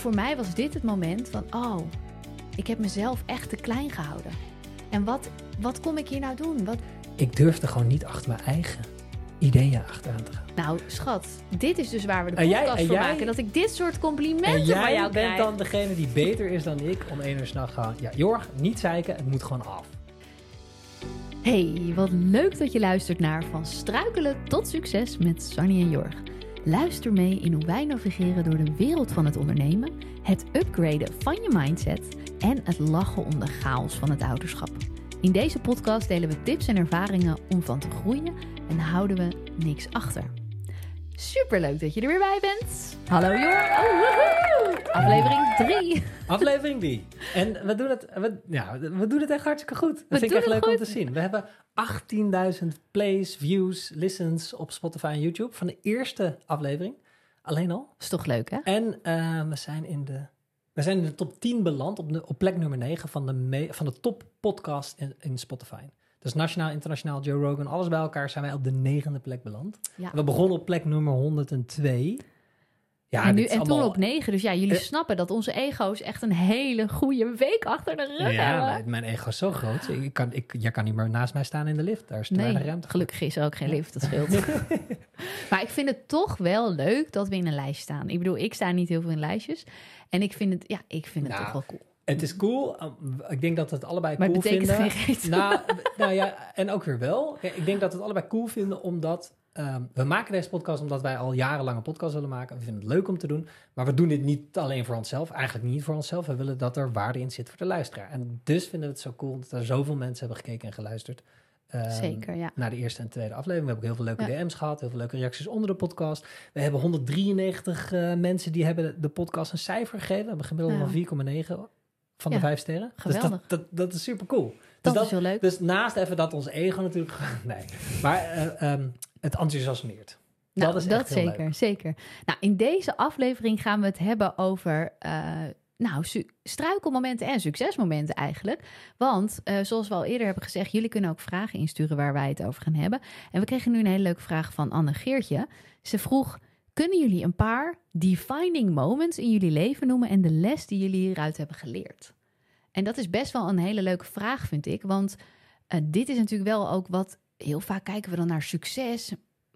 voor mij was dit het moment van, oh, ik heb mezelf echt te klein gehouden. En wat, wat kom ik hier nou doen? Wat... Ik durfde gewoon niet achter mijn eigen ideeën achteraan te gaan. Nou, schat, dit is dus waar we de jij- podcast voor jij- maken. Dat ik dit soort En complimenten van jij jou bent krijg. dan degene die beter is dan ik om één uur s'nachts gaan. Ja, Jorg, niet zeiken, het moet gewoon af. Hey, wat leuk dat je luistert naar Van Struikelen tot Succes met Sunny en Jorg. Luister mee in hoe wij navigeren door de wereld van het ondernemen, het upgraden van je mindset en het lachen om de chaos van het ouderschap. In deze podcast delen we tips en ervaringen om van te groeien en houden we niks achter. Superleuk dat je er weer bij bent. Hallo. Oh, woehoe. Aflevering 3. Aflevering die. En we doen het, we, ja, we doen het echt hartstikke goed. Dat vind ik echt leuk om te zien. We hebben 18.000 plays, views, listens op Spotify en YouTube van de eerste aflevering. Alleen al. Is toch leuk hè? En eh, we, zijn in de, we zijn in de top 10 beland op, de, op plek nummer 9 van de, me- van de top podcast in, in Spotify. Dus nationaal, internationaal, Joe Rogan, alles bij elkaar zijn wij op de negende plek beland. Ja. We begonnen op plek nummer 102. Ja, en nu, en toen op 9. Dus ja, jullie Eh. snappen dat onze ego's echt een hele goede week achter de rug Ja, hebben. mijn- mijn ego is zo groot. Ik kan, ik, jij kan niet meer naast mij staan in de lift. Daar is te Nee, ruimte. gelukkig is er ook geen lift, dat scheelt. maar ik vind het toch wel leuk dat we in een lijst staan. Ik bedoel, ik sta niet heel veel in lijstjes. En ik vind het, ja, ik vind het Nou, toch wel cool. Het is cool. Ik denk dat we het allebei Maar cool betekent vinden. geen. Nou, nou ja, en ook weer wel. Ik denk dat we het allebei cool vinden omdat... ehm, we maken deze podcast omdat wij al jarenlang een podcast willen maken. We vinden het leuk om te doen. Maar we doen dit niet alleen voor onszelf. Eigenlijk niet voor onszelf. We willen dat er waarde in zit voor de luisteraar. En dus vinden we het zo cool dat er zoveel mensen hebben gekeken en geluisterd. ehm, Zeker, ja. Naar de eerste en tweede aflevering. We hebben ook heel veel leuke Ja. DM's gehad. Heel veel leuke reacties onder de podcast. We hebben 193 eh, mensen die hebben de podcast een cijfer gegeven. We hebben een gemiddelde Ja. van 4,9 van Ja, de vijf sterren. Dus geweldig. dat, dat, dat is super cool. Dat, dus is heel leuk. dus naast even dat ons ego natuurlijk... Nee, maar eh, ehm, het enthousiasmeert. Nou, dat is dat echt heel zeker, leuk. zeker. Nou, in deze aflevering gaan we het hebben over eh, nou, struikelmomenten en succesmomenten eigenlijk. Want, eh, zoals we al eerder hebben gezegd, jullie kunnen ook vragen insturen waar wij het over gaan hebben. En we kregen nu een hele leuke vraag van Anne Geertje. Ze vroeg, kunnen jullie een paar defining moments in jullie leven noemen en de les die jullie hieruit hebben geleerd? En dat is best wel een hele leuke vraag, vind ik. Want eh, dit is natuurlijk wel ook wat... Heel vaak kijken we dan naar succes.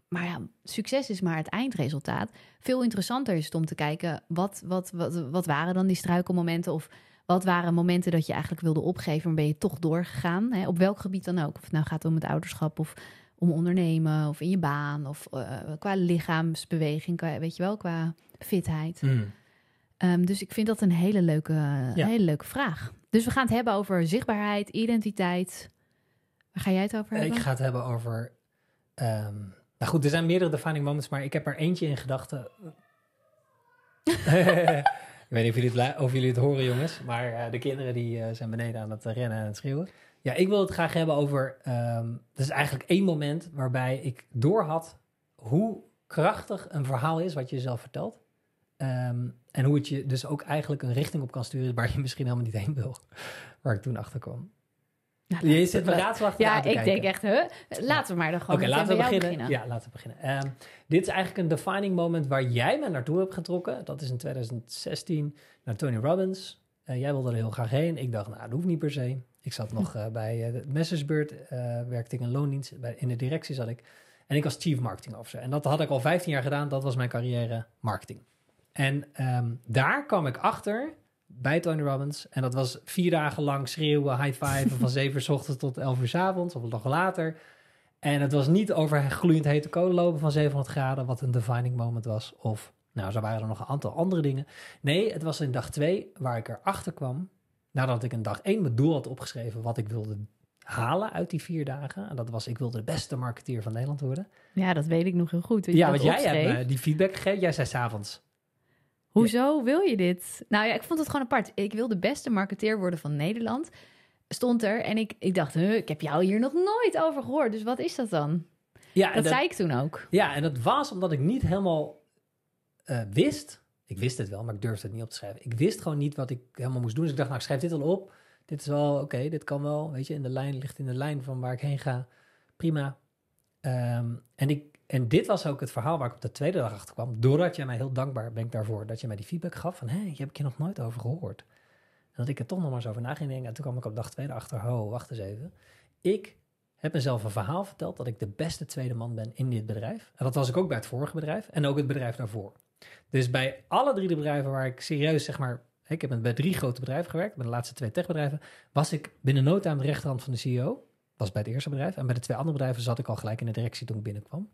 Maar ja, succes is maar het eindresultaat. Veel interessanter is het om te kijken... wat, wat, wat, wat waren dan die struikelmomenten... of wat waren momenten dat je eigenlijk wilde opgeven... maar ben je toch doorgegaan? Hè? Op welk gebied dan ook. Of het nou gaat om het ouderschap of om ondernemen... of in je baan of eh, qua lichaamsbeweging... Qua, weet je wel, qua fitheid. Mm. Ehm, dus ik vind dat een hele leuke, Ja. hele leuke vraag. Dus we gaan het hebben over zichtbaarheid, identiteit. Waar ga jij het over hebben? Ik ga het hebben over... ehm, nou goed, er zijn meerdere defining moments, maar ik heb er eentje in gedachten. ik weet niet of jullie, het, of jullie het horen, jongens, maar eh, de kinderen die eh, zijn beneden aan het rennen en het schreeuwen. Ja, ik wil het graag hebben over... ehm dat is eigenlijk één moment waarbij ik doorhad hoe krachtig een verhaal is wat je jezelf vertelt. Ehm, en hoe het je dus ook eigenlijk een richting op kan sturen waar je misschien helemaal niet heen wil. Waar ik toen achter kwam. Nou, Je zit me raadselachtig Ja, ik kijken. denk echt, huh? Laten we maar dan gewoon Oké, meteen laten we beginnen. Ja, laten we beginnen. Ehm, dit is eigenlijk een defining moment waar jij me naartoe hebt getrokken. Dat is in 2016 naar Tony Robbins. Eh, jij wilde er heel graag heen. Ik dacht, nou, dat hoeft niet per se. Ik zat nog eh, bij uh, Messersbeurt, eh, werkte ik in loondienst. Bij, in de directie zat ik. En ik was chief marketing officer. En dat had ik al 15 jaar gedaan. Dat was mijn carrière marketing. En ehm, daar kwam ik achter bij Tony Robbins. En dat was vier dagen lang schreeuwen, high five van 7 uur s ochtends tot 11 uur s avonds of nog later. En het was niet over gloeiend hete kolen lopen van 700 graden, wat een defining moment was. Of, nou, zo waren er nog een aantal andere dingen. Nee, het was in dag 2 waar ik erachter kwam, nadat ik in dag 1 mijn doel had opgeschreven wat ik wilde halen uit die vier dagen. En dat was, ik wilde de beste marketeer van Nederland worden. Ja, dat weet ik nog heel goed. Ja, want jij opschreef. hebt die feedback gegeven. Jij zei s'avonds. Hoezo wil je dit? Nou ja, ik vond het gewoon apart. Ik wil de beste marketeer worden van Nederland. Stond er en ik, ik dacht, huh, ik heb jou hier nog nooit over gehoord. Dus wat is dat dan? Ja, dat- zei ik toen ook. Ja, en dat was omdat ik niet helemaal eh, wist. Ik wist het wel, maar ik durfde het niet op te schrijven. Ik wist gewoon niet wat ik helemaal moest doen. Dus ik dacht, nou, ik schrijf dit al op. Dit is wel, oké, dit kan wel. Weet je, in de lijn ligt in de lijn van waar ik heen ga. Prima. Ehm, en ik, en dit was ook het verhaal waar ik op de tweede dag achter kwam. Doordat jij mij heel dankbaar ben ik daarvoor dat je mij die feedback gaf van hé, hey, heb ik je nog nooit over gehoord. En dat ik er toch nog maar eens over na ging denken. En toen kwam ik op dag twee erachter, ho, wacht eens even. Ik heb mezelf een verhaal verteld dat ik de beste tweede man ben in dit bedrijf. En dat was ik ook bij het vorige bedrijf en ook het bedrijf daarvoor. Dus bij alle drie de bedrijven waar ik serieus zeg maar ik heb bij drie grote bedrijven gewerkt, bij de laatste twee techbedrijven, was ik binnen no time de rechterhand van de CEO. Was bij het eerste bedrijf. En bij de twee andere bedrijven zat ik al gelijk in de directie toen ik binnenkwam.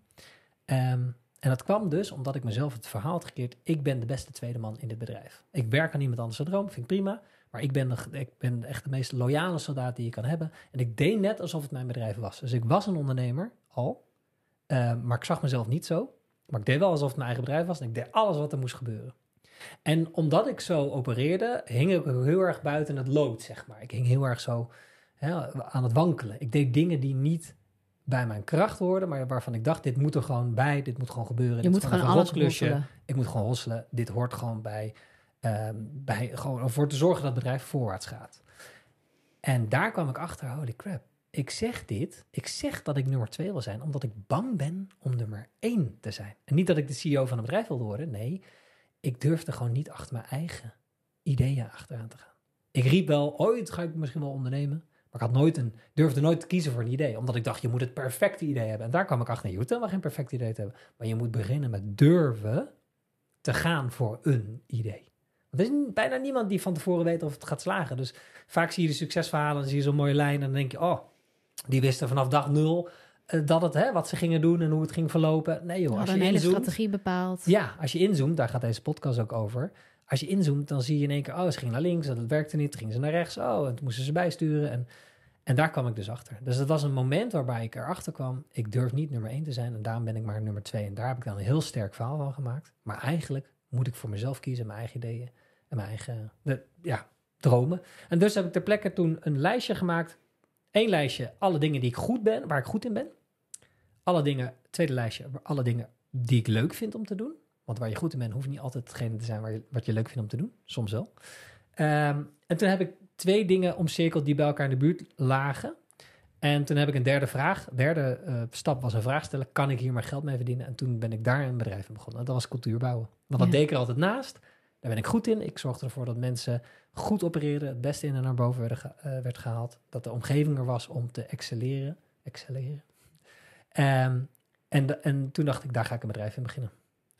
Ehm, en dat kwam dus omdat ik mezelf het verhaal had gekeerd. Ik ben de beste tweede man in dit bedrijf. Ik werk aan iemand anders een droom, vind ik prima. Maar ik ben, de, ik ben echt de meest loyale soldaat die je kan hebben. En ik deed net alsof het mijn bedrijf was. Dus ik was een ondernemer al. Ehm, maar ik zag mezelf niet zo. Maar ik deed wel alsof het mijn eigen bedrijf was. En ik deed alles wat er moest gebeuren. En omdat ik zo opereerde, hing ik heel erg buiten het lood, zeg maar. Ik hing heel erg zo hè, aan het wankelen. Ik deed dingen die niet bij mijn kracht hoorden, maar waarvan ik dacht, dit moet er gewoon bij, dit moet gewoon gebeuren. Je dit moet gewoon alles. Ik moet gewoon hosselen. Dit hoort gewoon bij, um, bij gewoon ervoor te zorgen dat het bedrijf voorwaarts gaat. En daar kwam ik achter, holy crap. Ik zeg dit, ik zeg dat ik nummer twee wil zijn, omdat ik bang ben om nummer één te zijn. En niet dat ik de CEO van een bedrijf wilde worden, nee ik durfde gewoon niet achter mijn eigen ideeën achteraan te gaan. Ik riep wel, ooit ga ik misschien wel ondernemen. Maar ik had nooit een, durfde nooit te kiezen voor een idee. Omdat ik dacht, je moet het perfecte idee hebben. En daar kwam ik achter, je hoeft helemaal geen perfect idee te hebben. Maar je moet beginnen met durven te gaan voor een idee. Want er is bijna niemand die van tevoren weet of het gaat slagen. Dus vaak zie je de succesverhalen, dan zie je zo'n mooie lijn. En dan denk je, oh, die wisten vanaf dag nul eh, dat het, hè, wat ze gingen doen en hoe het ging verlopen. Nee joh, als je een hele strategie bepaald. Ja, als je inzoomt, daar gaat deze podcast ook over. Als je inzoomt, dan zie je in één keer, oh, ze gingen naar links en dat werkte niet. Gingen ze naar rechts, oh, en toen moesten ze bijsturen. En, en daar kwam ik dus achter. Dus het was een moment waarbij ik erachter kwam, ik durf niet nummer één te zijn en daarom ben ik maar nummer twee. En daar heb ik dan een heel sterk verhaal van gemaakt. Maar eigenlijk moet ik voor mezelf kiezen, mijn eigen ideeën en mijn eigen de, ja, dromen. En dus heb ik ter plekke toen een lijstje gemaakt. Eén lijstje, alle dingen die ik goed ben, waar ik goed in ben alle dingen, tweede lijstje, alle dingen die ik leuk vind om te doen. Want waar je goed in bent, hoeft niet altijd hetgene te zijn waar je, wat je leuk vindt om te doen. Soms wel. Ehm, en toen heb ik twee dingen omcirkeld die bij elkaar in de buurt lagen. En toen heb ik een derde vraag. derde uh, stap was een vraag stellen. Kan ik hier maar geld mee verdienen? En toen ben ik daar een bedrijf in begonnen. Dat was cultuur bouwen. Want dat deed ik er altijd naast. Daar ben ik goed in. Ik zorgde ervoor dat mensen goed opereerden. Het beste in en naar boven uh, werd gehaald. Dat de omgeving er was om te excelleren. Excelleren. Um, en, en toen dacht ik, daar ga ik een bedrijf in beginnen.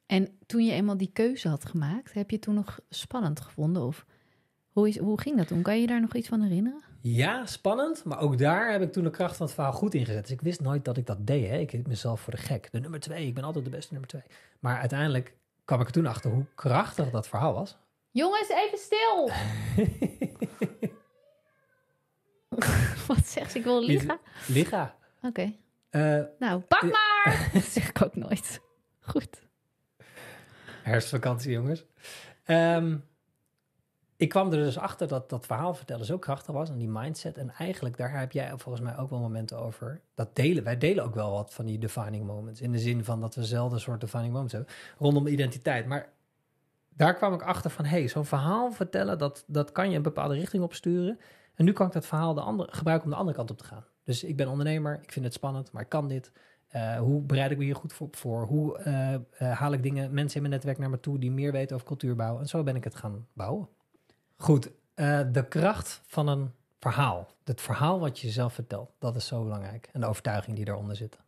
En toen je eenmaal die keuze had gemaakt, heb je toen nog spannend gevonden? Of hoe, is, hoe ging dat toen? Kan je daar nog iets van herinneren? Ja, spannend. Maar ook daar heb ik toen de kracht van het verhaal goed ingezet. Dus ik wist nooit dat ik dat deed. Hè. Ik hield mezelf voor de gek. De nummer twee, ik ben altijd de beste nummer twee. Maar uiteindelijk kwam ik er toen achter hoe krachtig dat verhaal was. Jongens, even stil! Wat zegt ze? Ik wil liggen. Liggen. Oké. Uh, nou, pak uh, maar! dat zeg ik ook nooit. Goed. Herfstvakantie, jongens. Um, ik kwam er dus achter dat dat verhaal vertellen zo krachtig was en die mindset. En eigenlijk, daar heb jij volgens mij ook wel momenten over. Dat delen, wij delen ook wel wat van die defining moments. In de zin van dat we zelden soort defining moments hebben rondom identiteit. Maar daar kwam ik achter van, hey, zo'n verhaal vertellen, dat, dat kan je een bepaalde richting opsturen. En nu kan ik dat verhaal de andere, gebruiken om de andere kant op te gaan. Dus ik ben ondernemer, ik vind het spannend, maar ik kan dit. Uh, hoe bereid ik me hier goed voor? Hoe uh, uh, haal ik dingen, mensen in mijn netwerk naar me toe die meer weten over cultuurbouw? En zo ben ik het gaan bouwen. Goed, de kracht van een verhaal. Het verhaal wat je jezelf vertelt, dat is zo belangrijk. En de overtuiging die eronder zit.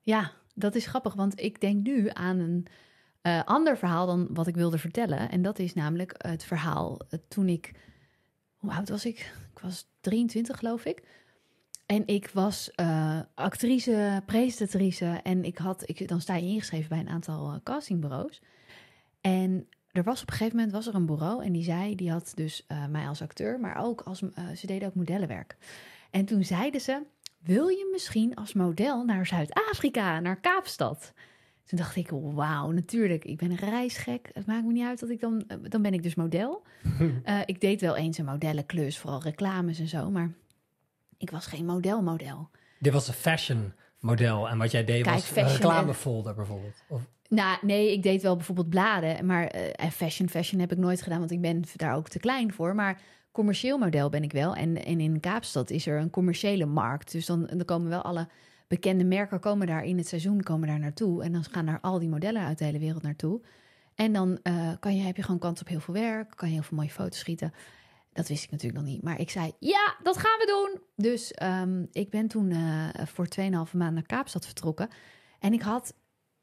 Ja, dat is grappig, want ik denk nu aan een ander verhaal dan wat ik wilde vertellen. En dat is namelijk het verhaal toen ik, hoe oud was ik? Ik was 23 geloof ik. En ik was actrice, presentatrice en ik had, ik, dan sta je ingeschreven bij een aantal castingbureaus. En er was op een gegeven moment was er een bureau en die zei, die had dus uh, mij als acteur, maar ook als, ze deden ook modellenwerk. En toen zeiden ze, wil je misschien als model naar Zuid-Afrika, naar Kaapstad? Toen dacht ik, wauw, natuurlijk, ik ben een reisgek. Het maakt me niet uit dat ik dan, dan ben ik dus model. ik deed wel eens een modellenklus, vooral reclames en zo, maar ik was geen modelmodel. Dit was een fashion model en wat jij deed was een reclamefolder bijvoorbeeld? Of? Nou, nee, ik deed wel bijvoorbeeld bladen, maar uh, fashion, fashion heb ik nooit gedaan, want ik ben daar ook te klein voor. Maar commercieel model ben ik wel. En, en in Kaapstad is er een commerciële markt, dus dan, dan komen wel alle bekende merken komen daar in het seizoen komen daar naartoe. En dan gaan daar al die modellen uit de hele wereld naartoe. En dan eh, kan je, heb je gewoon kans op heel veel werk. Kan je heel veel mooie foto's schieten. Dat wist ik natuurlijk nog niet. Maar ik zei, ja, dat gaan we doen. Dus ehm, ik ben toen uh, voor 2,5 maanden naar Kaapstad vertrokken. En ik had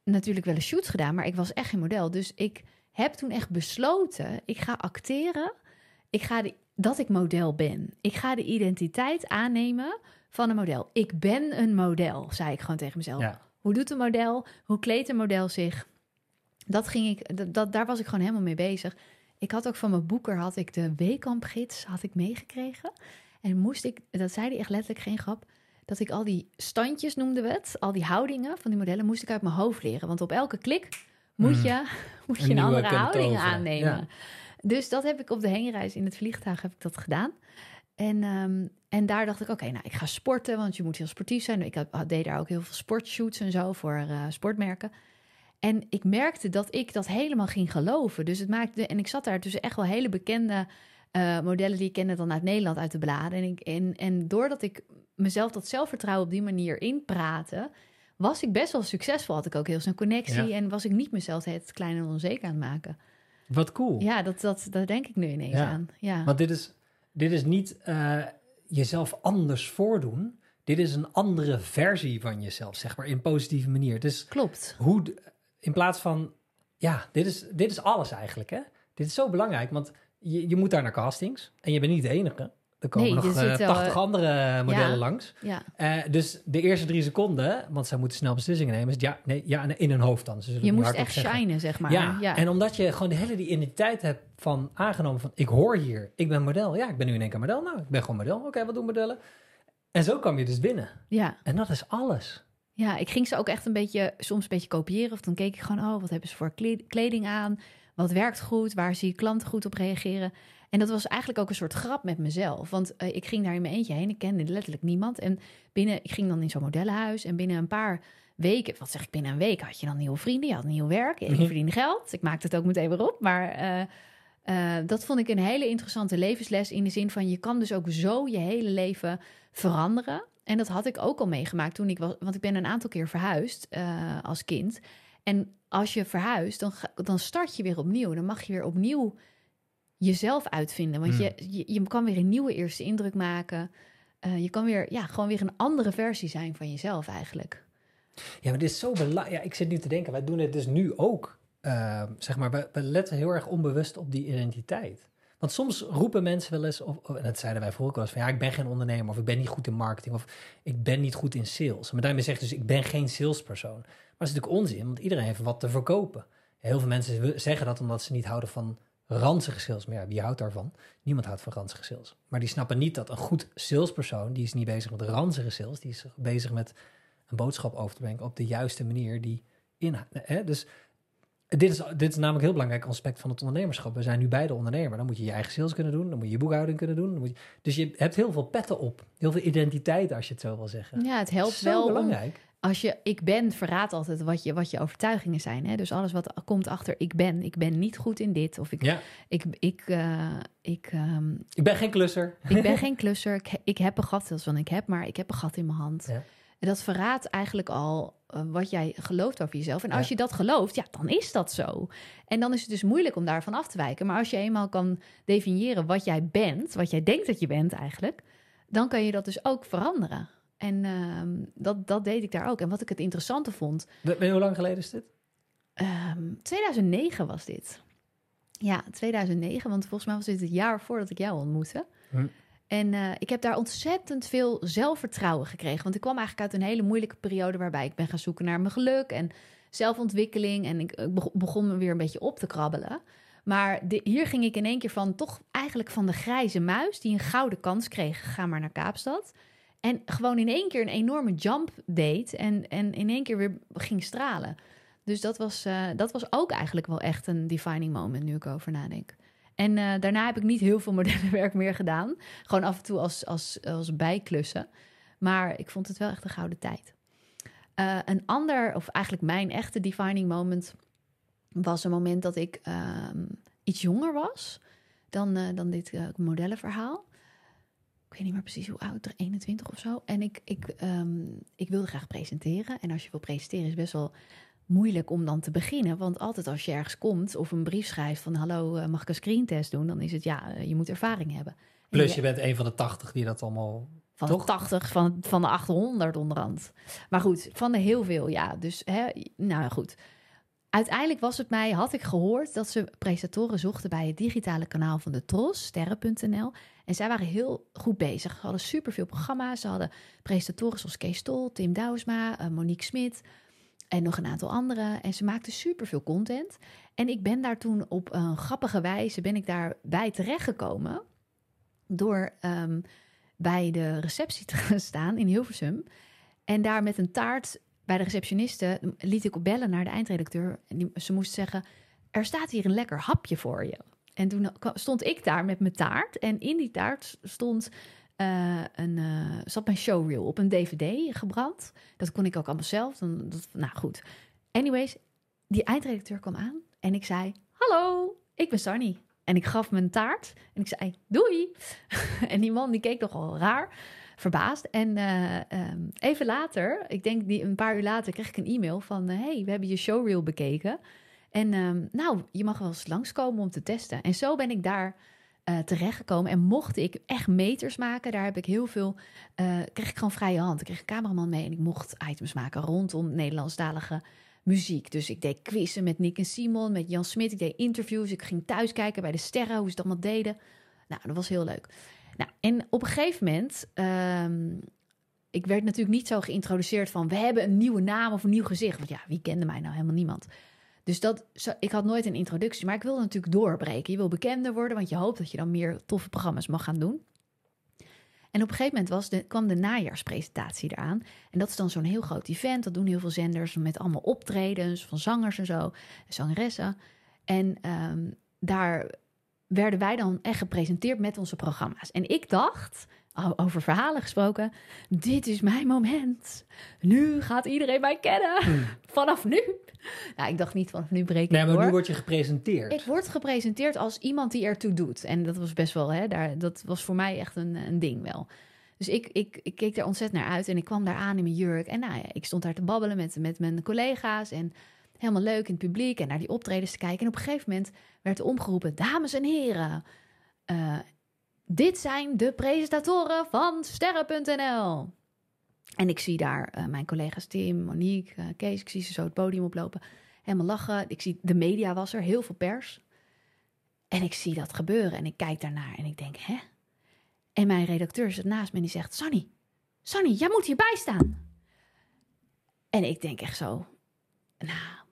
natuurlijk wel een shoot gedaan, maar ik was echt geen model. Dus ik heb toen echt besloten, ik ga acteren. Ik ga de, dat ik model ben. Ik ga de identiteit aannemen van een model. Ik ben een model, zei ik gewoon tegen mezelf. Hoe doet een model? Hoe kleedt een model zich? Dat ging ik, dat, daar was ik gewoon helemaal mee bezig. Ik had ook van mijn boeker had ik de Weekampgids had ik meegekregen. En moest ik, dat zei hij echt letterlijk geen grap, dat ik al die standjes noemden we het, al die houdingen van die modellen moest ik uit mijn hoofd leren. Want op elke klik moet hmm. je, moet je een, andere houding aannemen. Dus dat heb ik op de heenreis in het vliegtuig heb ik dat gedaan. En, um, en daar dacht ik, oké, nou, ik ga sporten, want je moet heel sportief zijn. Ik had, deed daar ook heel veel sportshoots en zo voor uh, sportmerken. En ik merkte dat ik dat helemaal ging geloven. Dus het maakte, en ik zat daar tussen echt wel hele bekende uh, modellen die ik kende dan uit Nederland, uit de bladen. En, ik, en, en doordat ik mezelf dat zelfvertrouwen op die manier inpraatte, was ik best wel succesvol. Had ik ook heel snel connectie en was ik niet mezelf het klein en onzeker aan het maken. Wat cool. Ja, dat, dat, dat denk ik nu ineens aan. Ja. Want dit is, dit is niet uh, jezelf anders voordoen. Dit is een andere versie van jezelf, zeg maar, in positieve manier. Dus Klopt. Hoe, in plaats van, ja, dit is, dit is alles eigenlijk, hè? Dit is zo belangrijk, want je, je moet daar naar castings en je bent niet de enige. Er komen nog uh, eh, 80 andere modellen langs. Ja. Uh, dus de eerste drie seconden, want zij moeten snel beslissingen nemen, is ja, nee, ja in hun hoofd dan. je moest echt shinen, zeg maar. Ja. ja. en omdat je gewoon de hele die identiteit hebt van aangenomen van ik hoor hier, ik ben model. Ja, ik ben nu in één keer model. Nou, ik ben gewoon model. Oké, wat doen modellen? En zo kwam je dus binnen. Ja. En dat is alles. Ja, ik ging ze ook echt een beetje, soms een beetje kopiëren. Of dan keek ik gewoon, oh, wat hebben ze voor kleding aan? Wat werkt goed? Waar zie je klanten goed op reageren? En dat was eigenlijk ook een soort grap met mezelf. Want uh, ik ging daar in mijn eentje heen. Ik kende letterlijk niemand. En binnen, ik ging dan in zo'n modellenhuis. En binnen een paar weken, wat zeg ik, binnen een week had je dan nieuwe vrienden. Je had nieuw werk. Je mhm. verdiende geld. Ik maakte het ook meteen weer op. Maar uh, uh, dat vond ik een hele interessante levensles. In de zin van je kan dus ook zo je hele leven veranderen. En dat had ik ook al meegemaakt toen ik was. Want ik ben een aantal keer verhuisd als kind. En als je verhuist, dan, dan start je weer opnieuw. Dan mag je weer opnieuw jezelf uitvinden. Want hmm. je, je, kan weer een nieuwe eerste indruk maken. Uh, je kan weer, ja, gewoon weer een andere versie zijn van jezelf eigenlijk. Ja, maar dit is zo belangrijk. Ja, ik zit nu te denken, wij doen het dus nu ook. Uh, zeg maar, we, we, letten heel erg onbewust op die identiteit. Want soms roepen mensen wel eens, of, en dat zeiden wij vroeger wel eens, van ja, ik ben geen ondernemer, of ik ben niet goed in marketing, of ik ben niet goed in sales. Maar daarmee zegt dus, ik ben geen salespersoon. Maar dat is natuurlijk onzin, want iedereen heeft wat te verkopen. Heel veel mensen zeggen dat omdat ze niet houden van ranzige sales. Maar ja, wie houdt daarvan? Niemand houdt van ranzige sales. Maar die snappen niet dat een goed salespersoon, die is niet bezig met ranzige sales, die is bezig met een boodschap over te brengen op de juiste manier die in. Hè? Dus dit is, dit is namelijk een heel belangrijk aspect van het ondernemerschap. We zijn nu beide ondernemer. Dan moet je je eigen sales kunnen doen. Dan moet je je boekhouding kunnen doen. Dan moet je, dus je hebt heel veel petten op. Heel veel identiteit, als je het zo wil zeggen. Ja, het helpt wel belangrijk als je ik ben verraadt altijd wat je, wat je overtuigingen zijn. Hè? Dus alles wat komt achter ik ben. Ik ben niet goed in dit. Of ik, ja. ik, ik, uh, ik, um, ik ben geen klusser. Ik ben geen klusser. Ik, ik heb een gat, dat is wat ik heb, maar ik heb een gat in mijn hand. Ja. En dat verraadt eigenlijk al uh, wat jij gelooft over jezelf. En als ja. je dat gelooft, ja, dan is dat zo. En dan is het dus moeilijk om daarvan af te wijken. Maar als je eenmaal kan definiëren wat jij bent, wat jij denkt dat je bent eigenlijk, dan kan je dat dus ook veranderen. En uh, dat, dat deed ik daar ook. En wat ik het interessante vond. Ben, hoe lang geleden is dit? Um, ehm, 2009 was dit. Ja, 2009, want volgens mij was dit het jaar voordat ik jou ontmoette. Hm. En uh, ik heb daar ontzettend veel zelfvertrouwen gekregen. Want ik kwam eigenlijk uit een hele moeilijke periode waarbij ik ben gaan zoeken naar mijn geluk en zelfontwikkeling. En ik begon me weer een beetje op te krabbelen. Maar de, hier ging ik in één keer van, toch eigenlijk van de grijze muis, die een gouden kans kreeg, ga maar naar Kaapstad. En gewoon in één keer een enorme jump deed en, en in één keer weer ging stralen. Dus dat was, uh, dat was ook eigenlijk wel echt een defining moment, nu ik over nadenk. En uh, daarna heb ik niet heel veel modellenwerk meer gedaan. Gewoon af en toe als, als, als bijklussen. Maar ik vond het wel echt een gouden tijd. Uh, een ander, of eigenlijk mijn echte defining moment, was een moment dat ik iets jonger was dan, dan dit modellenverhaal. ik weet niet meer precies hoe oud, 21 of zo. En ik, ik, ehm, ik wilde graag presenteren. En als je wil presenteren is best wel moeilijk om dan te beginnen. Want altijd als je ergens komt of een brief schrijft van... hallo, eh, mag ik een screentest doen? Dan is het ja, eh, je moet ervaring hebben. En Plus je- je bent een van de tachtig die dat allemaal... van Toch? de 80, van, van de 800 onderhand. Maar goed, van de heel veel, ja. Dus, hè, nou goed. Uiteindelijk was het mij, had ik gehoord dat ze presentatoren zochten bij het digitale kanaal van de Tros, sterren.nl. En zij waren heel goed bezig. Ze hadden superveel programma's. Ze hadden presentatoren zoals Kees Tol, Tim Douwsma, eh, Monique Smit en nog een aantal anderen. En ze maakten superveel content. En ik ben daar toen op een grappige wijze ben ik daarbij terechtgekomen door ehm, bij de receptie te gaan staan in Hilversum. En daar met een taart bij de receptioniste liet ik bellen naar de eindredacteur. En die, ze moest zeggen, er staat hier een lekker hapje voor je. En toen stond ik daar met mijn taart. En in die taart stond eh, een, eh, zat mijn showreel op een dvd gebrand. Dat kon ik ook allemaal zelf. Dan, dat, nou goed. Anyways, die eindredacteur kwam aan en ik zei... Hallo, ik ben Sunny. En ik gaf mijn taart en ik zei doei. en die man die keek nogal raar, verbaasd. En eh, ehm, even later, ik denk die, een paar uur later, kreeg ik een e-mail van... hey, we hebben je showreel bekeken. En ehm, nou, je mag wel eens langskomen om te testen. En zo ben ik daar eh, terechtgekomen. En mocht ik echt meters maken, daar heb ik heel veel... eh, kreeg ik gewoon vrije hand. Ik kreeg een cameraman mee en ik mocht items maken rondom Nederlandstalige muziek. Dus ik deed quizzen met Nick en Simon, met Jan Smit. Ik deed interviews. Ik ging thuis kijken bij de sterren, hoe ze het allemaal deden. Nou, dat was heel leuk. Nou, en op een gegeven moment... ehm, ik werd natuurlijk niet zo geïntroduceerd van... we hebben een nieuwe naam of een nieuw gezicht. Want ja, wie kende mij nou? Helemaal niemand. Dus dat, ik had nooit een introductie. Maar ik wilde natuurlijk doorbreken. Je wil bekender worden, want je hoopt dat je dan meer toffe programma's mag gaan doen. En op een gegeven moment was de, kwam de najaarspresentatie eraan. En dat is dan zo'n heel groot event. Dat doen heel veel zenders met allemaal optredens van zangers en zo. Zangeressen. En ehm, daar werden wij dan echt gepresenteerd met onze programma's. En ik dacht, over verhalen gesproken, dit is mijn moment. Nu gaat iedereen mij kennen. Vanaf nu. Nou, ik dacht niet vanaf nu breek ik Nee, maar door. nu word je gepresenteerd. Ik word gepresenteerd als iemand die ertoe doet. En dat was best wel, hè, daar, dat was voor mij echt een, een ding wel. Dus ik, ik, ik keek er ontzettend naar uit en ik kwam daar aan in mijn jurk. En nou ja, ik stond daar te babbelen met, met mijn collega's en helemaal leuk in het publiek en naar die optredens te kijken. En op een gegeven moment werd er omgeroepen, dames en heren, eh, dit zijn de presentatoren van Sterren.nl. En ik zie daar eh, mijn collega's Tim, Monique, eh, Kees, ik zie ze zo het podium oplopen. Helemaal lachen. Ik zie, de media was er, heel veel pers. En ik zie dat gebeuren en ik kijk daarnaar en ik denk, hè? En mijn redacteur zit naast me en die zegt, Sonny, Sonny, jij moet hierbij staan. En ik denk echt zo, nou,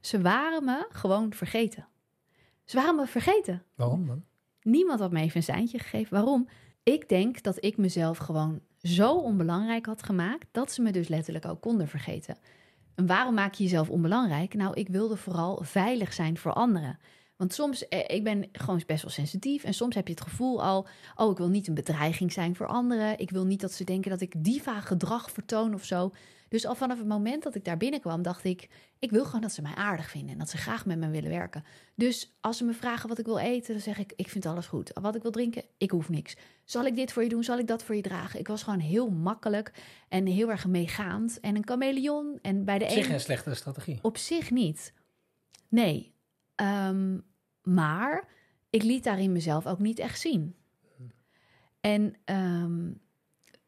ze waren me gewoon vergeten. Ze waren me vergeten. Waarom dan? Niemand had me even een seintje gegeven. Waarom? Ik denk dat ik mezelf gewoon zo onbelangrijk had gemaakt... dat ze me dus letterlijk ook konden vergeten. En waarom maak je jezelf onbelangrijk? Nou, ik wilde vooral veilig zijn voor anderen. Want soms, eh, ik ben gewoon best wel sensitief... en soms heb je het gevoel al... oh, ik wil niet een bedreiging zijn voor anderen. Ik wil niet dat ze denken dat ik diva gedrag vertoon of zo. Dus al vanaf het moment dat ik daar binnenkwam, dacht ik... ik wil gewoon dat ze mij aardig vinden... en dat ze graag met me willen werken. Dus als ze me vragen wat ik wil eten, dan zeg ik: Ik vind alles goed. Wat ik wil drinken, ik hoef niks. Zal ik dit voor je doen? Zal ik dat voor je dragen? Ik was gewoon heel makkelijk en heel erg meegaand. En een chameleon. En bij de Op zich een slechte strategie. op zich niet. Nee. Ehm, maar ik liet daarin mezelf ook niet echt zien. En ehm,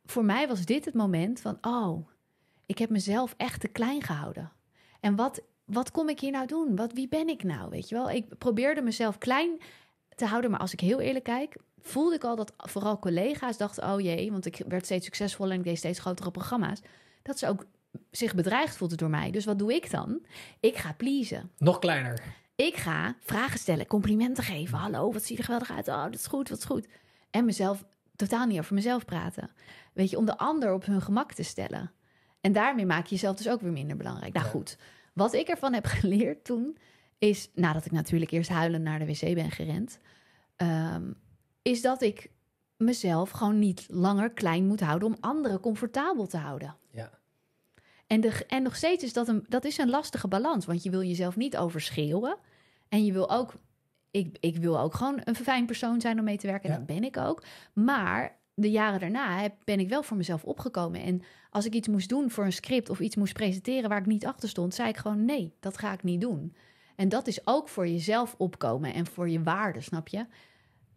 voor mij was dit het moment van: Oh, ik heb mezelf echt te klein gehouden. En wat, wat kom ik hier nou doen? Wat, wie ben ik nou? Weet je wel? Ik probeerde mezelf klein te houden, maar als ik heel eerlijk kijk, voelde ik al dat vooral collega's dachten: Oh jee, want ik werd steeds succesvoller en ik deed steeds grotere programma's. Dat ze ook zich bedreigd voelden door mij. Dus wat doe ik dan? Ik ga pleasen. Nog kleiner. Ik ga vragen stellen, complimenten geven. Hallo, wat zie je er geweldig uit? Oh, dat is goed, wat is goed. En mezelf totaal niet over mezelf praten. Weet je, om de ander op hun gemak te stellen. En daarmee maak je jezelf dus ook weer minder belangrijk. Nou goed, wat ik ervan heb geleerd toen... is, nadat ik natuurlijk eerst huilend naar de wc ben gerend... ehm, is dat ik mezelf gewoon niet langer klein moet houden... om anderen comfortabel te houden. Ja. En, de, en nog steeds is dat een, dat is een lastige balans. Want je wil jezelf niet overschreeuwen. En je wil ook ik, ik wil ook gewoon een fijn persoon zijn om mee te werken. En Ja. dat ben ik ook. Maar de jaren daarna heb, ben ik wel voor mezelf opgekomen. En als ik iets moest doen voor een script of iets moest presenteren waar ik niet achter stond, zei ik gewoon nee, dat ga ik niet doen. En dat is ook voor jezelf opkomen en voor je waarde, snap je?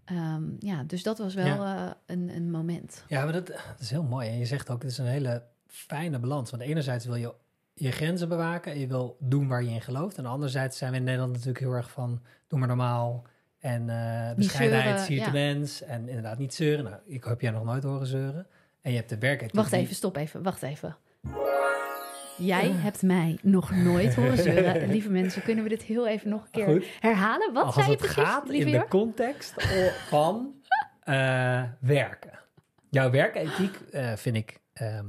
Ehm, ja, dus dat was wel eh, een, een moment. Ja, maar dat, dat is heel mooi. En je zegt ook, het is een hele fijne balans. Want enerzijds wil je je grenzen bewaken en je wil doen waar je in gelooft. En anderzijds zijn we in Nederland natuurlijk heel erg van, doe maar normaal. En eh bescheidenheid zie je te mens. En inderdaad niet zeuren. Nou, ik heb jij nog nooit horen zeuren. En je hebt de werkethiek. Wacht even, stop even, wacht even. Jij hebt mij nog nooit horen zeuren. Lieve mensen, kunnen we dit heel even nog een keer Goed. herhalen? Wat Als zei je precies, gaat lieve in de context van eh, werken. Jouw werkethiek eh, vind ik, ehm,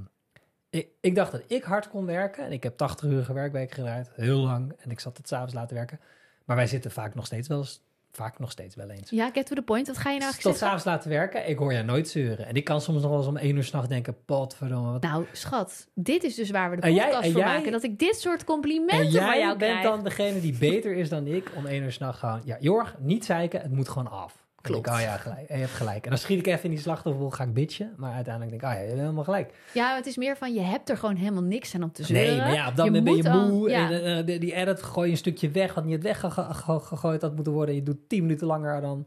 ik... Ik dacht dat ik hard kon werken. En ik heb 80 uur werkweek gedraaid. Heel lang. En ik zat het s'avonds laten werken. Maar wij zitten vaak nog steeds wel eens... Vaak nog steeds wel eens. Ja, get to the point. Wat ga je nou Tot eigenlijk zeggen? s'avonds laten werken. Ik hoor jou nooit zeuren. En ik kan soms nog wel eens om één uur s'nachts denken... Potverdomme, wat... Nou, schat, dit is dus waar we de En jij- podcast voor jij- maken. Dat ik dit soort En complimenten van jij jou bent krijg. dan degene die beter is dan ik om één uur s'nachts gaan. Ja, Jorg, niet zeiken, het moet gewoon af. Klopt. Oh ja, gelijk. Je hebt gelijk. En dan schiet ik even in die slachtofferrol, ga ik bitchen. Maar uiteindelijk denk ik, oh ja, je hebt helemaal gelijk. Ja, het is meer van, je hebt er gewoon helemaal niks aan om te zeuren. Nee, maar ja, op dat moment ben je al- moe. ja. En eh, die- edit gooi je een stukje weg, wat niet weggegooid had moeten worden. Je doet tien minuten langer dan...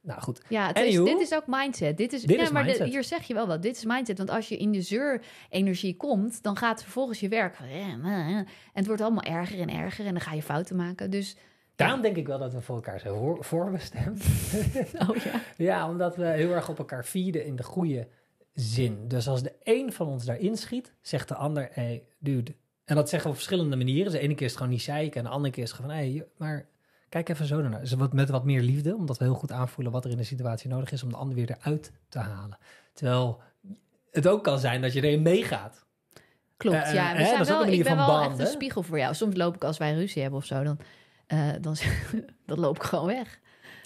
Nou goed. Ja, het is, dit is ook mindset. Dit is, Dit ja, is maar de- mindset. hier zeg je wel wat. Dit is mindset. Want als je in de zeur-energie komt, dan gaat vervolgens je werk. En het wordt allemaal erger en erger. En dan ga je fouten maken. Dus, Daarom denk ik wel dat we voor elkaar zijn voor- voorbestemd. oh ja. Ja, omdat we heel erg op elkaar feeden in de goede zin. Dus als de een van ons daarin schiet, zegt de ander, hey, dude. En dat zeggen we op verschillende manieren. Dus de ene keer is het gewoon niet zeiken en de andere keer is het gewoon, hey, maar kijk even zo ernaar. Dus wat, met wat meer liefde, omdat we heel goed aanvoelen wat er in de situatie nodig is om de ander weer eruit te halen. Terwijl het ook kan zijn dat je erin meegaat. Klopt, Eh, ja. We zijn dat is ook wel, ik ben echt een spiegel voor jou. Soms loop ik als wij ruzie hebben of zo, dan, eh, dan, dan loop ik gewoon weg.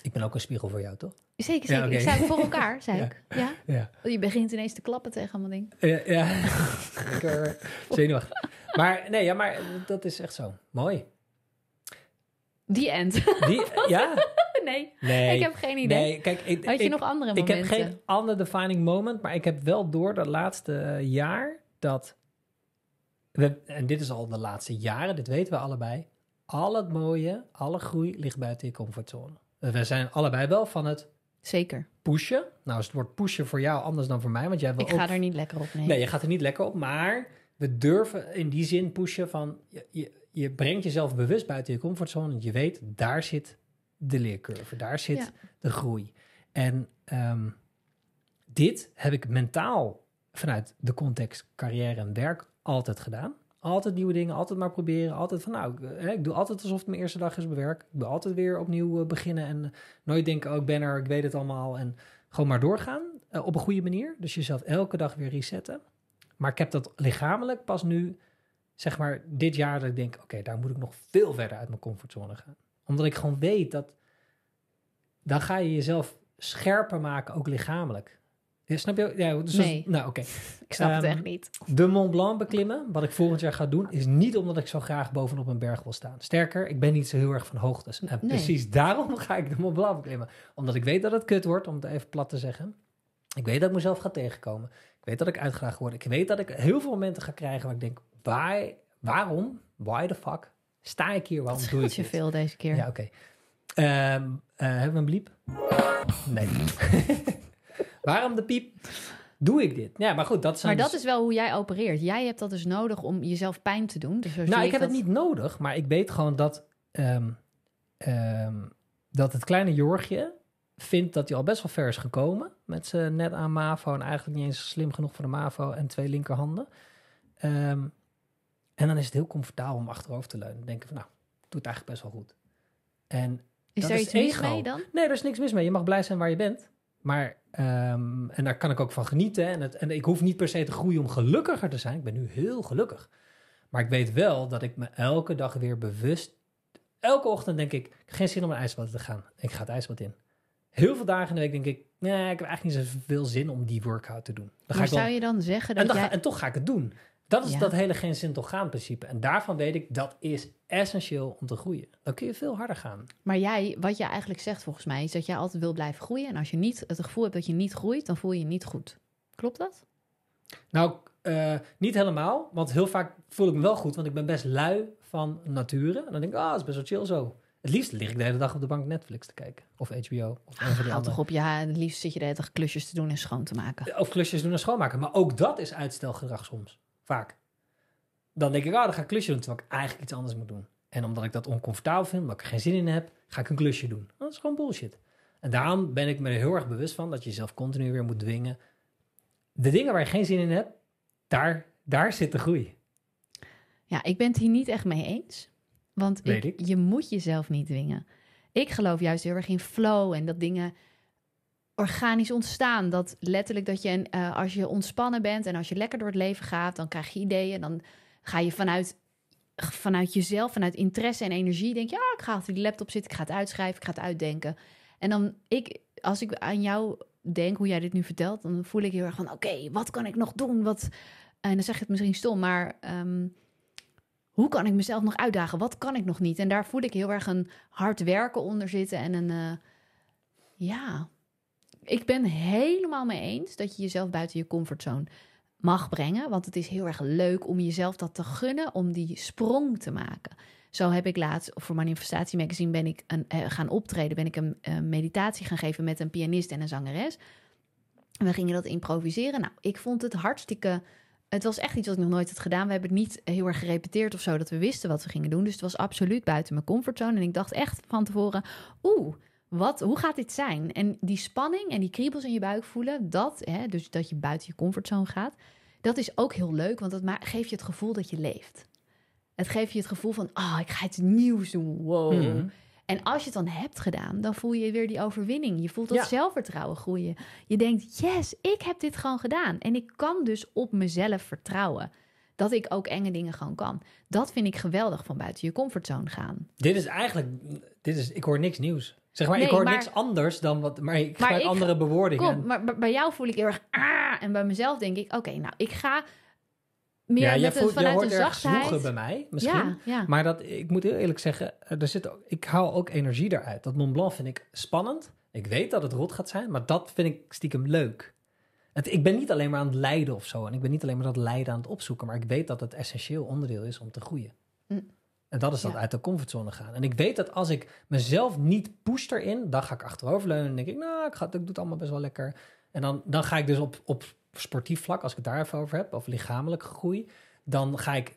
Ik ben ook een spiegel voor jou, toch? Zeker, Ja, zeker. Ik sta voor elkaar, zei Ja. ik. Ja. Ja. Je begint ineens te klappen tegen allemaal dingen. Ja, ja. lekker zenuwachtig. Maar nee, ja, maar dat is echt zo. Mooi. Die end. Die, ja? nee, Nee. ik heb geen idee. Nee, kijk, ik, Had je ik, nog andere ik momenten? heb geen ander defining moment, maar ik heb wel door dat laatste jaar dat we, en dit is al de laatste jaren, dit weten we allebei, al het mooie, alle groei ligt buiten je comfortzone. We zijn allebei wel van het Zeker. pushen. Nou is het woord pushen voor jou anders dan voor mij, want jij wil Ik ook ga er niet lekker op. Nee. Nee, je gaat er niet lekker op, maar we durven in die zin pushen van je, je, je brengt jezelf bewust buiten je comfortzone. Je weet, daar zit de leercurve, daar zit Ja. de groei. En ehm, dit heb ik mentaal vanuit de context carrière en werk altijd gedaan. Altijd nieuwe dingen, altijd maar proberen. Altijd van, nou, ik, eh, ik doe altijd alsof het mijn eerste dag is op werk. Ik doe altijd weer opnieuw eh, beginnen en nooit denken, oh, ik ben er, ik weet het allemaal. En gewoon maar doorgaan eh, op een goede manier. Dus jezelf elke dag weer resetten. Maar ik heb dat lichamelijk pas nu, zeg maar, dit jaar dat ik denk, oké, daar moet ik nog veel verder uit mijn comfortzone gaan. Omdat ik gewoon weet dat, dan ga je jezelf scherper maken, ook lichamelijk. Ja, snap je? Ja, dus Nee. nou, oké. ik snap het Ehm, echt niet. De Mont Blanc beklimmen, wat ik volgend jaar ga doen, is niet omdat ik zo graag bovenop een berg wil staan. Sterker, ik ben niet zo heel erg van hoogtes. En Nee. precies daarom ga ik de Mont Blanc beklimmen. Omdat ik weet dat het kut wordt, om het even plat te zeggen. Ik weet dat ik mezelf ga tegenkomen. Ik weet dat ik uitgedaagd word. Ik weet dat ik heel veel momenten ga krijgen waar ik denk, waar, waarom, why the fuck, sta ik hier, waarom Het doe ik je dit? veel deze keer. Ja, oké. Ehm, eh, hebben we een bliep? Nee. waarom de piep? Doe ik dit? Ja, maar goed, dat zijn maar dat dus- is wel hoe jij opereert. Jij hebt dat dus nodig om jezelf pijn te doen. Dus Nou, ik heb dat. het niet nodig, maar ik weet gewoon dat, ehm, ehm, dat het kleine Jorgje vindt dat hij al best wel ver is gekomen met zijn net aan MAVO en eigenlijk niet eens slim genoeg voor de MAVO en twee linkerhanden. Ehm, en dan is het heel comfortabel om achterover te leunen. Denken van, nou, ik doe het eigenlijk best wel goed. En Is dat er is iets mis mee dan? Nee, er is niks mis mee. Je mag blij zijn waar je bent. Maar, ehm, en daar kan ik ook van genieten. En, het, en ik hoef niet per se te groeien om gelukkiger te zijn. Ik ben nu heel gelukkig. Maar ik weet wel dat ik me elke dag weer bewust... Elke ochtend denk ik, geen zin om een ijsbad te gaan. Ik ga het ijsbad in. Heel veel dagen in de week denk ik, nee, ik heb eigenlijk niet zoveel zin om die workout te doen. Dan ga Maar ik wel, zou je dan zeggen en, dat ga- en toch ga ik het doen. Dat is Ja. dat hele geen zin toch gaan principe. En daarvan weet ik, dat is essentieel om te groeien. Dan kun je veel harder gaan. Maar jij, wat je eigenlijk zegt volgens mij, is dat jij altijd wil blijven groeien. En als je niet het gevoel hebt dat je niet groeit, dan voel je je niet goed. Klopt dat? Nou, eh, niet helemaal. Want heel vaak voel ik me wel goed. Want ik ben best lui van nature. En dan denk ik, ah, dat is best wel chill zo. Het liefst lig ik de hele dag op de bank Netflix te kijken. Of HBO. Of andere. toch op, ja, het liefst zit je de hele dag klusjes te doen en schoon te maken. Of klusjes doen en schoonmaken. Maar ook dat is uitstelgedrag soms. Vaak. Dan denk ik, ah, dan ga ik klusje doen. Terwijl ik eigenlijk iets anders moet doen. En omdat ik dat oncomfortabel vind, omdat ik er geen zin in heb, ga ik een klusje doen. Dat is gewoon bullshit. En daarom ben ik me er heel erg bewust van dat je jezelf continu weer moet dwingen. De dingen waar je geen zin in hebt, daar, daar zit de groei. Ja, ik ben het hier niet echt mee eens. Want ik. je moet jezelf niet dwingen. Ik geloof juist heel erg in flow en dat dingen organisch ontstaan. Dat letterlijk dat je, eh, als je ontspannen bent en als je lekker door het leven gaat, dan krijg je ideeën. Dan ga je vanuit, vanuit jezelf, vanuit interesse en energie, denk je, ja, ik ga achter die laptop zitten, ik ga het uitschrijven, ik ga het uitdenken. En dan, ik, als ik aan jou denk, hoe jij dit nu vertelt, dan voel ik heel erg van, oké, wat kan ik nog doen? Wat, en dan zeg je het misschien stom, maar ehm, hoe kan ik mezelf nog uitdagen? Wat kan ik nog niet? En daar voel ik heel erg een hard werken onder zitten en een, eh, ja, ik ben helemaal mee eens dat je jezelf buiten je comfortzone mag brengen. Want het is heel erg leuk om jezelf dat te gunnen, om die sprong te maken. Zo heb ik laatst voor Manifestatie Magazine ben ik eh, gaan optreden. Ben ik een eh, meditatie gaan geven met een pianist en een zangeres. We gingen dat improviseren. Nou, ik vond het hartstikke... Het was echt iets wat ik nog nooit had gedaan. We hebben het niet heel erg gerepeteerd of zo, dat we wisten wat we gingen doen. Dus het was absoluut buiten mijn comfortzone. En ik dacht echt van tevoren, oeh, wat, hoe gaat dit zijn? En die spanning en die kriebels in je buik voelen, dat, hè, dus dat je buiten je comfortzone gaat, dat is ook heel leuk, want dat geeft je het gevoel dat je leeft. Het geeft je het gevoel van, ah, ik ga iets nieuws doen, wow. Mhm. En als je het dan hebt gedaan, dan voel je weer die overwinning. Je voelt dat Ja. zelfvertrouwen groeien. Je denkt, yes, ik heb dit gewoon gedaan. En ik kan dus op mezelf vertrouwen. Dat ik ook enge dingen gewoon kan. Dat vind ik geweldig van buiten je comfortzone gaan. Dit is eigenlijk, dit is, ik hoor niks nieuws. Zeg maar, Nee, ik hoor maar- niks anders dan wat, maar ik Maar gebruik ik- andere bewoordingen. Kom, maar bij jou voel ik heel erg, ah, en bij mezelf denk ik, oké, nou, ik ga meer ja, met voelt, vanuit hoort een ergens zwoegen bij mij, misschien. Ja, ja. Maar dat, ik moet heel eerlijk zeggen, er zit ik haal ook energie eruit. Dat Mont Blanc vind ik spannend. Ik weet dat het rot gaat zijn, maar dat vind ik stiekem leuk. Het, ik ben niet alleen maar aan het lijden of zo. En ik ben niet alleen maar dat lijden aan het opzoeken. Maar ik weet dat het essentieel onderdeel is om te groeien. En dat is dat Ja. uit de comfortzone gaan. En ik weet dat als ik mezelf niet push erin, dan ga ik achteroverleunen en denk ik, nou, ik, ga, ik doe het allemaal best wel lekker. En dan, dan ga ik dus op, op sportief vlak, als ik het daar even over heb, of lichamelijke groei, dan ga ik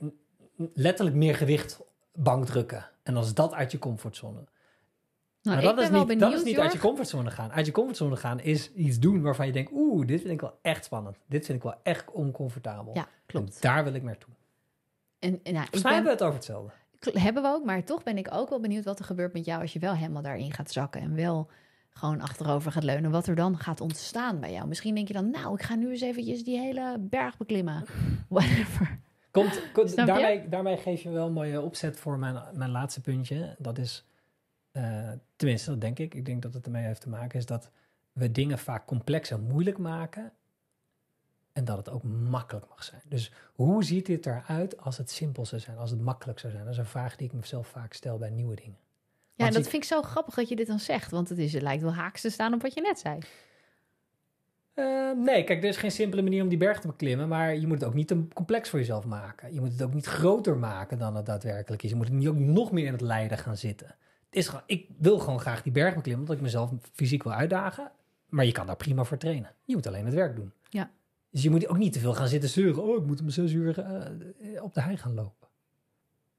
letterlijk meer gewicht bankdrukken. En dan is dat uit je comfortzone. Nou, maar dat is niet, benieuwd, dat is niet uit je comfortzone gaan. Uit je comfortzone gaan is iets doen waarvan je denkt, oeh, dit vind ik wel echt spannend. Dit vind ik wel echt oncomfortabel. Ja, En klopt. daar wil ik naartoe. En, en, nou, ik Volgens mij ben, hebben we het over hetzelfde. Hebben we ook, maar toch ben ik ook wel benieuwd wat er gebeurt met jou als je wel helemaal daarin gaat zakken en wel gewoon achterover gaat leunen. Wat er dan gaat ontstaan bij jou. Misschien denk je dan, nou, ik ga nu eens eventjes die hele berg beklimmen. Whatever. Komt, daarmee geef je wel een mooie opzet voor mijn, mijn laatste puntje. Dat is, eh, tenminste, dat denk ik. Ik denk dat het ermee heeft te maken, is dat we dingen vaak complex en moeilijk maken. En dat het ook makkelijk mag zijn. Dus hoe ziet dit eruit als het simpel zou zijn, als het makkelijk zou zijn? Dat is een vraag die ik mezelf vaak stel bij nieuwe dingen. Ja, Want dat vind ik zo grappig dat je dit dan zegt. Want het, is, het lijkt wel haaks te staan op wat je net zei. Eh, nee, kijk, er is geen simpele manier om die berg te beklimmen, maar je moet het ook niet te complex voor jezelf maken. Je moet het ook niet groter maken dan het daadwerkelijk is. Je moet het niet ook nog meer in het lijden gaan zitten. Het is gewoon, ik wil gewoon graag die berg beklimmen, omdat ik mezelf fysiek wil uitdagen. Maar je kan daar prima voor trainen. Je moet alleen het werk doen. Ja. Dus je moet ook niet te veel gaan zitten zeuren. Oh, ik moet om zes uur eh, op de hei gaan lopen.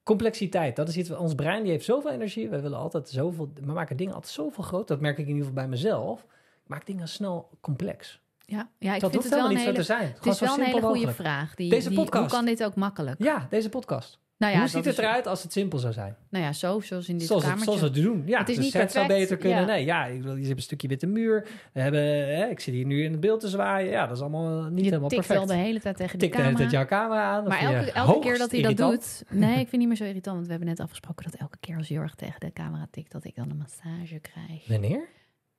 Complexiteit, dat is iets. Ons brein die heeft zoveel energie. We willen altijd zoveel. We maken dingen altijd zoveel groot. Dat merk ik in ieder geval bij mezelf. Ik maak dingen snel complex. Ja, ja ik dat vind hoeft het wel helemaal een niet zo hele, te zijn. het is zo wel een hele goede mogelijk. vraag. Die, Deze die- podcast. Hoe kan dit ook makkelijk? Ja, deze podcast. Nou ja, Hoe ziet het eruit als het simpel zou zijn? Nou ja, zo, zoals in dit Zoals het, kamertje. zoals we het doen. Ja, Het is de niet set zou beter kunnen. ja. Nee, ja, ik wil, je hebt een stukje witte muur. We hebben, hè, ik zit hier nu in het beeld te zwaaien. Ja, dat is allemaal niet je helemaal tikt perfect. wel de hele tijd tegen de de hele camera. tijd jouw camera aan. maar elke, je elke keer dat hij dat irritant. doet... Nee, ik vind het niet meer zo irritant. Want we hebben net afgesproken dat elke keer als Jorg tegen de camera tikt... dat ik dan een massage krijg. Wanneer?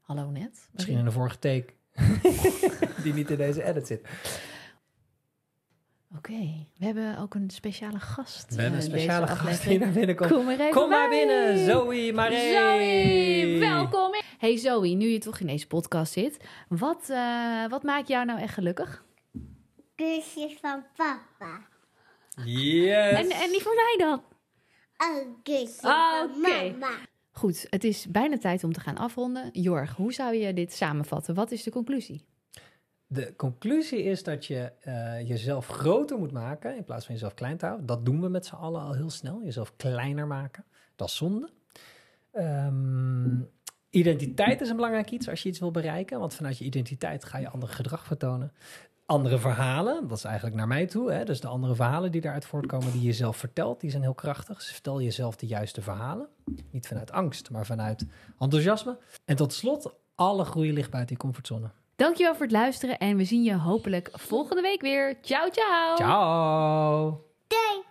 Hallo net. Misschien in de vorige take. Die niet in deze edit zit. Oké, we hebben ook een speciale gast. We hebben eh, een deze speciale gast die aflevering. naar binnen komt. Kom maar even Kom maar bij. binnen, Zoe Marie. Zoe, welkom. Hey Zoe, nu je toch in deze podcast zit, wat, eh, wat maakt jou nou echt gelukkig? Kusjes van papa. Yes. En, en die van mij dan? Een kusje Ah, van oké. mama. Goed, het is bijna tijd om te gaan afronden. Jorg, hoe zou je dit samenvatten? Wat is de conclusie? De conclusie is dat je eh, jezelf groter moet maken in plaats van jezelf klein te houden. Dat doen we met z'n allen al heel snel. Jezelf kleiner maken. Dat is zonde. Ehm, identiteit is een belangrijk iets als je iets wil bereiken. Want vanuit je identiteit ga je ander gedrag vertonen. Andere verhalen, dat is eigenlijk naar mij toe. Hè? Dus de andere verhalen die daaruit voortkomen, die je zelf vertelt, die zijn heel krachtig. Dus vertel jezelf de juiste verhalen. Niet vanuit angst, maar vanuit enthousiasme. En tot slot, alle groei ligt buiten je comfortzone. Dankjewel voor het luisteren en we zien je hopelijk volgende week weer. Ciao, ciao! Ciao!